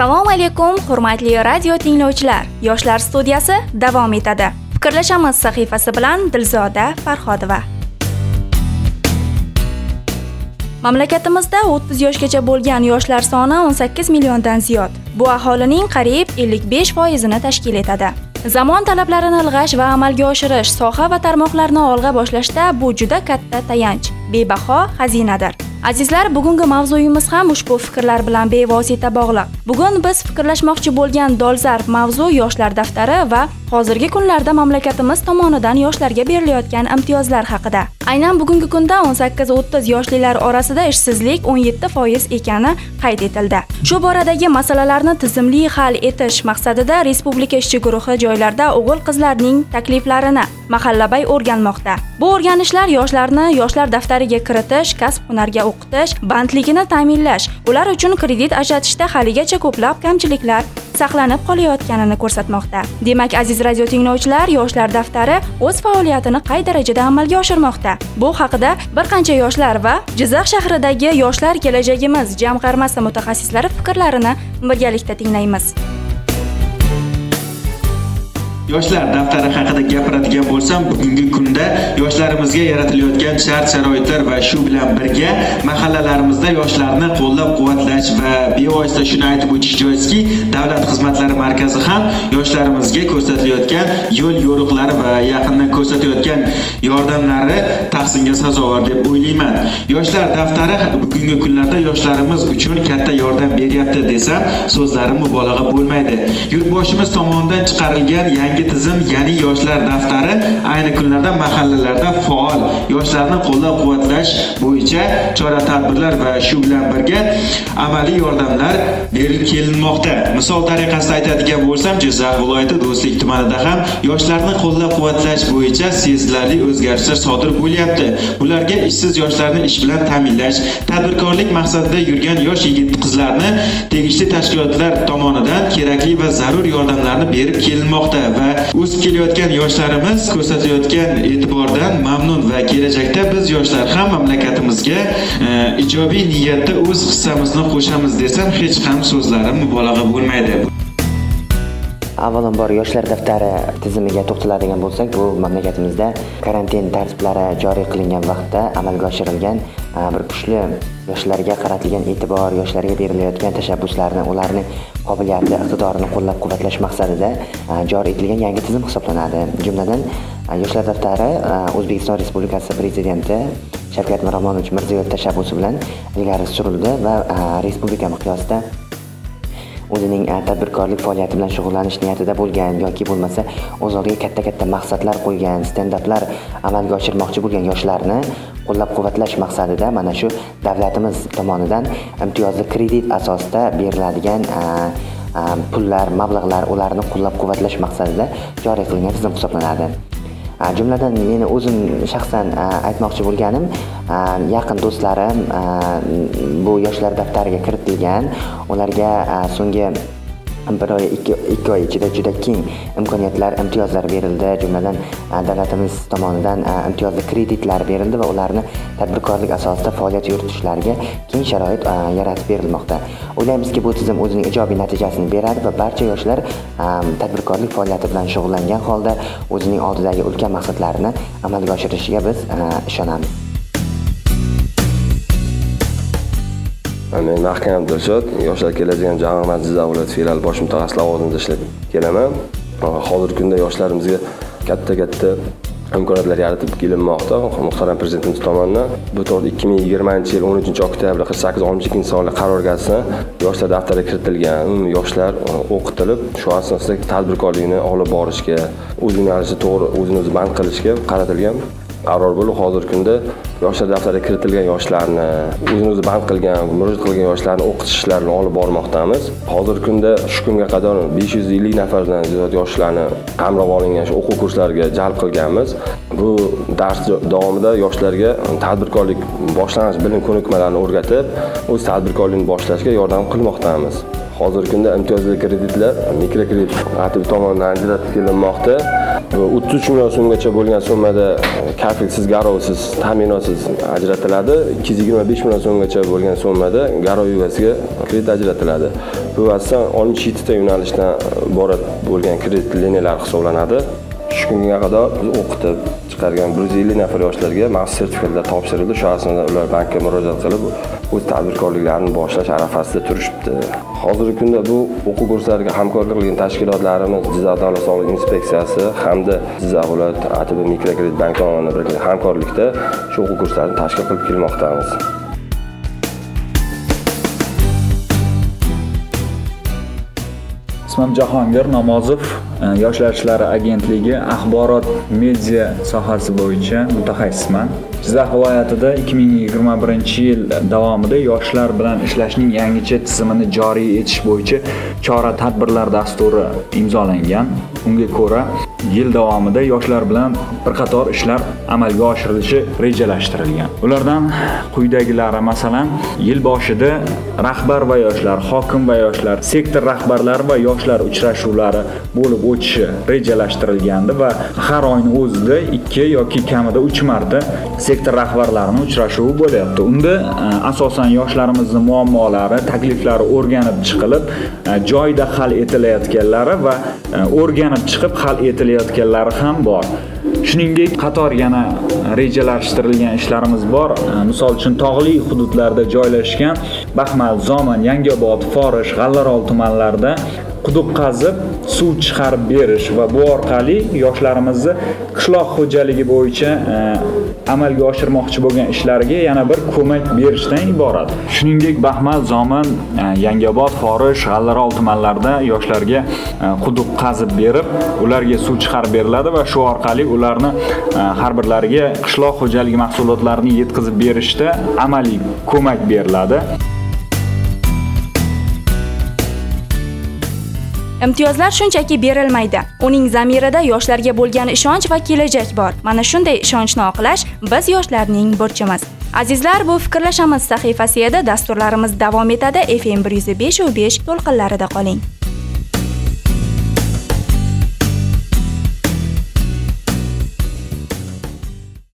assalomu alaykum hurmatli radio tinglovchilar. Yoshlar studiyasi davom etadi. Fikrlashamiz sahifasi bilan dilzoda farhodova. Mamlakatimizda 30 yoshgacha bo'lgan yoshlar soni 18 milliondan ziyod. Bu aholining qariyb 55 foizini tashkil etadi. Zamon talablarini ilg'ash va amalga oshirish soha va tarmoqlarni olg'a boshlashda bu juda katta tayanch bebaho xazinadir. Azizlar bugungi mavzuyimiz ham ushbu fikrlar bilan bevosita bog'liq. Bugun biz fikrlashmoqchi bo'lgan dolzarb mavzu yoshlar daftari va hozirgi kunlarda mamlakatimiz tomonidan yoshlarga berilayotgan imtiyozlar haqida. Aynan bugungi kunda 18-30 yoshlilar orasida ishsizlik 17 foiz ekani qayd etildi. Shu boradagi masalalarni tizimli hal etish maqsadida respublika ishchi guruhi joylarda o'g'il qizlarning takliflarini mahallabay o'rganmoqda. Bu o'rganishlar yoshlarni yoshlar daftariga kiritish kasb hunarga o'qitish bandligini ta'minlash ular uchun kredit ajratishda haligacha ko'plab kamchiliklar saqlanib qolayotganini ko'rsatmoqda. Demak aziz radio tinglovchilar yoshlar daftari o'z faoliyatini qay darajada amalga oshirmoqda? Bu haqida bir qancha yoshlar va jizzax shahridagi yoshlar kelajagimiz jamg'armasi mutaxassislari fikrlarini birgalikda tinglaymiz. Yoshlar daftari haqida gapiradigan bo'lsam bugungi kunda yoshlarimizga yaratilayotgan shart sharoitlar va shu bilan birga mahallalarimizda yoshlarni qo'llab quvvatlash va bevosita shuni aytib o'tish joizki davlat xizmatlari markazi ham yoshlarimizga ko'rsatilayotgan yo'l yo'riqlari va yaqindan ko'rsatayotgan yordamlari tahsinga sazovor deb o'ylayman. Yoshlar daftari bugungi kunlarda yoshlarimiz uchun katta yordam beryapti desam so'zlarim mubolag'a bo'lmaydi. Yurtboshimiz tomonidan chiqarilgan yangi yangi tizim ya'ni yoshlar daftari ayni kunlarda mahallalarda faol yoshlarni qo'llab-quvvatlash bo'yicha chora-tadbirlar va shu bilan birga amaliy yordamlar berib kelinmoqda. Misol tariqasida aytadigan bo'lsam, Jizzax viloyati Do'stlik tumanida ham yoshlarni qo'llab-quvvatlash bo'yicha sezilarli o'zgarishlar sodir bo'lyapti. Ularga ishsiz yoshlarni ish bilan ta'minlash, tadbirkorlik maqsadida yurgan yosh yigit-qizlarni tegishli tashkilotlar tomonidan kerakli va zarur yordamlarni berib kelinmoqda va o'sib kelayotgan yoshlarimiz ko'rsatayotgan e'tibordan mamnun va kelajakda biz yoshlar ham mamlakatimizga e, ijobiy niyatda o'z hissamizni qo'shamiz desam hech ham so'zlarim mubolag'a bo'lmaydi. Avvalambor yoshlar daftari tizimiga to'xtaladigan bo'lsak bu mamlakatimizda karantin tartiblari joriy qilingan vaqtda amalga oshirilgan bir kuchli yoshlarga qaratilgan e'tibor yoshlarga berilayotgan tashabbuslarni ularni qobiliyati iqtidorini qo'llab quvvatlash maqsadida joriy etilgan yangi tizim hisoblanadi. Jumladan yoshlar daftari o'zbekiston respublikasi prezidenti shavkat miromonovich mirziyoyev tashabbusi bilan ilgari surildi va respublika miqyosida o'zining tadbirkorlik faoliyati bilan shug'ullanish niyatida bo'lgan yoki bo'lmasa o'z oldiga katta katta maqsadlar qo'ygan standaplar amalga oshirmoqchi bo'lgan yoshlarni qo'llab quvvatlash maqsadida mana shu davlatimiz tomonidan imtiyozli kredit asosida beriladigan pullar mablag'lar ularni qo'llab quvvatlash maqsadida joriy qilingan tizim hisoblanadi. Jumladan meni o'zim shaxsan aytmoqchi bo'lganim yaqin do'stlarim bu yoshlar daftariga kiritilgan ularga so'nggi bir oy ikki, ikki oy ichida juda keng imkoniyatlar imtiyozlar berildi. Jumladan davlatimiz tomonidan imtiyozli kreditlar berildi va ularni tadbirkorlik asosida faoliyat yuritishlariga keng sharoit yaratib berilmoqda. O'ylaymizki bu tizim o'zining ijobiy natijasini beradi va barcha yoshlar tadbirkorlik faoliyati bilan shug'ullangan holda o'zining oldidagi ulkan maqsadlarini amalga oshirishiga biz ishonamiz. Men mahkam dilshod yoshlar keladigan jamg'armasi jizzax viloyati filiali bosh mutaxassis lavozimida ishlab kelaman. Hozirgi kunda yoshlarimizga katta katta imkoniyatlar yaratib kelinmoqda. Muhtaram prezidentimiz tomonidan bu to'g'rida ikki ming yigirmanchi yil o'n uchinchi oktyabr qirq sakkiz oltmish ikkinchi sonli qarorga asosan yoshlar daftariga kiritilgan. Umumiy yoshlar e, o'qitilib shu asosda tadbirkorlikni olib borishga o'z yo'nalishi to'g'ri o'zini o'zi band qilishga qaratilgan. Qaror bo'lib hozirgi kunda yoshlar daftariga kiritilgan yoshlarni o'zini o'zi band qilgan murojaat qilgan yoshlarni o'qitish ishlarini olib bormoqdamiz. Hozirgi kunda shu kunga qadar besh yuz ellik nafardan ziyod yoshlarni qamrab olingan shu o'quv kurslariga jalb qilganmiz. Bu dars davomida yoshlarga tadbirkorlik boshlang'ich bilim ko'nikmalarini o'rgatib o'z tadbirkorlikni boshlashga yordam qilmoqdamiz. Hozirgi kunda imtiyozli kreditlar mikrokredit tomonidan ajratib kelinmoqda. O'ttiz uch million so'mgacha bo'lgan summada e, kafilsiz garovsiz ta'minotsiz ajratiladi. Ikki yuz yigirma besh million so'mgacha bo'lgan summada garov egasiga kredit ajratiladi. Bu asosan o'n yettita yo'nalishdan iborat bo'lgan kredit liniyalar hisoblanadi. Shu kunga qadar biz o'qitib chiqargan bir yuz ellik nafar yoshlarga maxsus sertifikatlar topshirildi. Shu asnoda ular bankka murojaat qilib o'z tadbirkorliklarini boshlash arafasida turishibdi. Hozirgi kunda bu o'quv kurslariga hamkorlik qilgan tashkilotlarimiz jizzax davlat soliq inspeksiyasi hamda jizzax viloyat atb mikrokredit bank tomonidan hamkorlikda shu o'quv kurslarini tashkil qilib kelmoqdamiz. Ismim jahongir namozov e, yoshlar ishlari agentligi axborot media sohasi bo'yicha mutaxassisman. Jizzax viloyatida 2021 yil davomida yoshlar bilan ishlashning yangicha tizimini joriy etish bo'yicha chora tadbirlar dasturi imzolangan. Unga ko'ra yil davomida yoshlar bilan bir qator ishlar amalga oshirilishi rejalashtirilgan. Ulardan quyidagilari masalan yil boshida rahbar va yoshlar hokim va yoshlar sektor rahbarlari va yoshlar uchrashuvlari bo'lib o'tishi rejalashtirilgandi va har oyni o'zida ikki yoki kamida uch marta sektor rahbarlarini uchrashuvi bo'lyapti. Unda e, asosan yoshlarimizni muammolari takliflari o'rganib chiqilib e, joyida hal etilayotganlari va e, o'rganib chiqib hal etilayotganlari ham bor. Shuningdek qator yana rejalashtirilgan ishlarimiz bor. Misol uchun tog'li hududlarda joylashgan baxmal zomin yangiobod forish g'allarol tumanlarida quduq qazib suv chiqarib berish va bu orqali yoshlarimizni qishloq xo'jaligi bo'yicha e, amalga oshirmoqchi bo'lgan ishlariga yana bir ko'mak berishdan iborat. Shuningdek baxmal zomin e, yangiobod forish g'allarol tumanlarida yoshlarga e, quduq qazib berib ularga suv chiqarib beriladi va shu orqali ularni har birlariga qishloq xo'jaligi mahsulotlarini yetkazib berishda amaliy ko'mak beriladi. Imtiyozlar shunchaki berilmaydi. Uning zamirida yoshlarga bo'lgan ishonch va kelajak bor. Mana shunday ishonchni oqlash biz yoshlarning burchimiz. Azizlar bu fikrlashamiz sahifasi edi dasturlarimiz davom etadi. Fm bir yuz besh u besh to'lqinlarida qoling.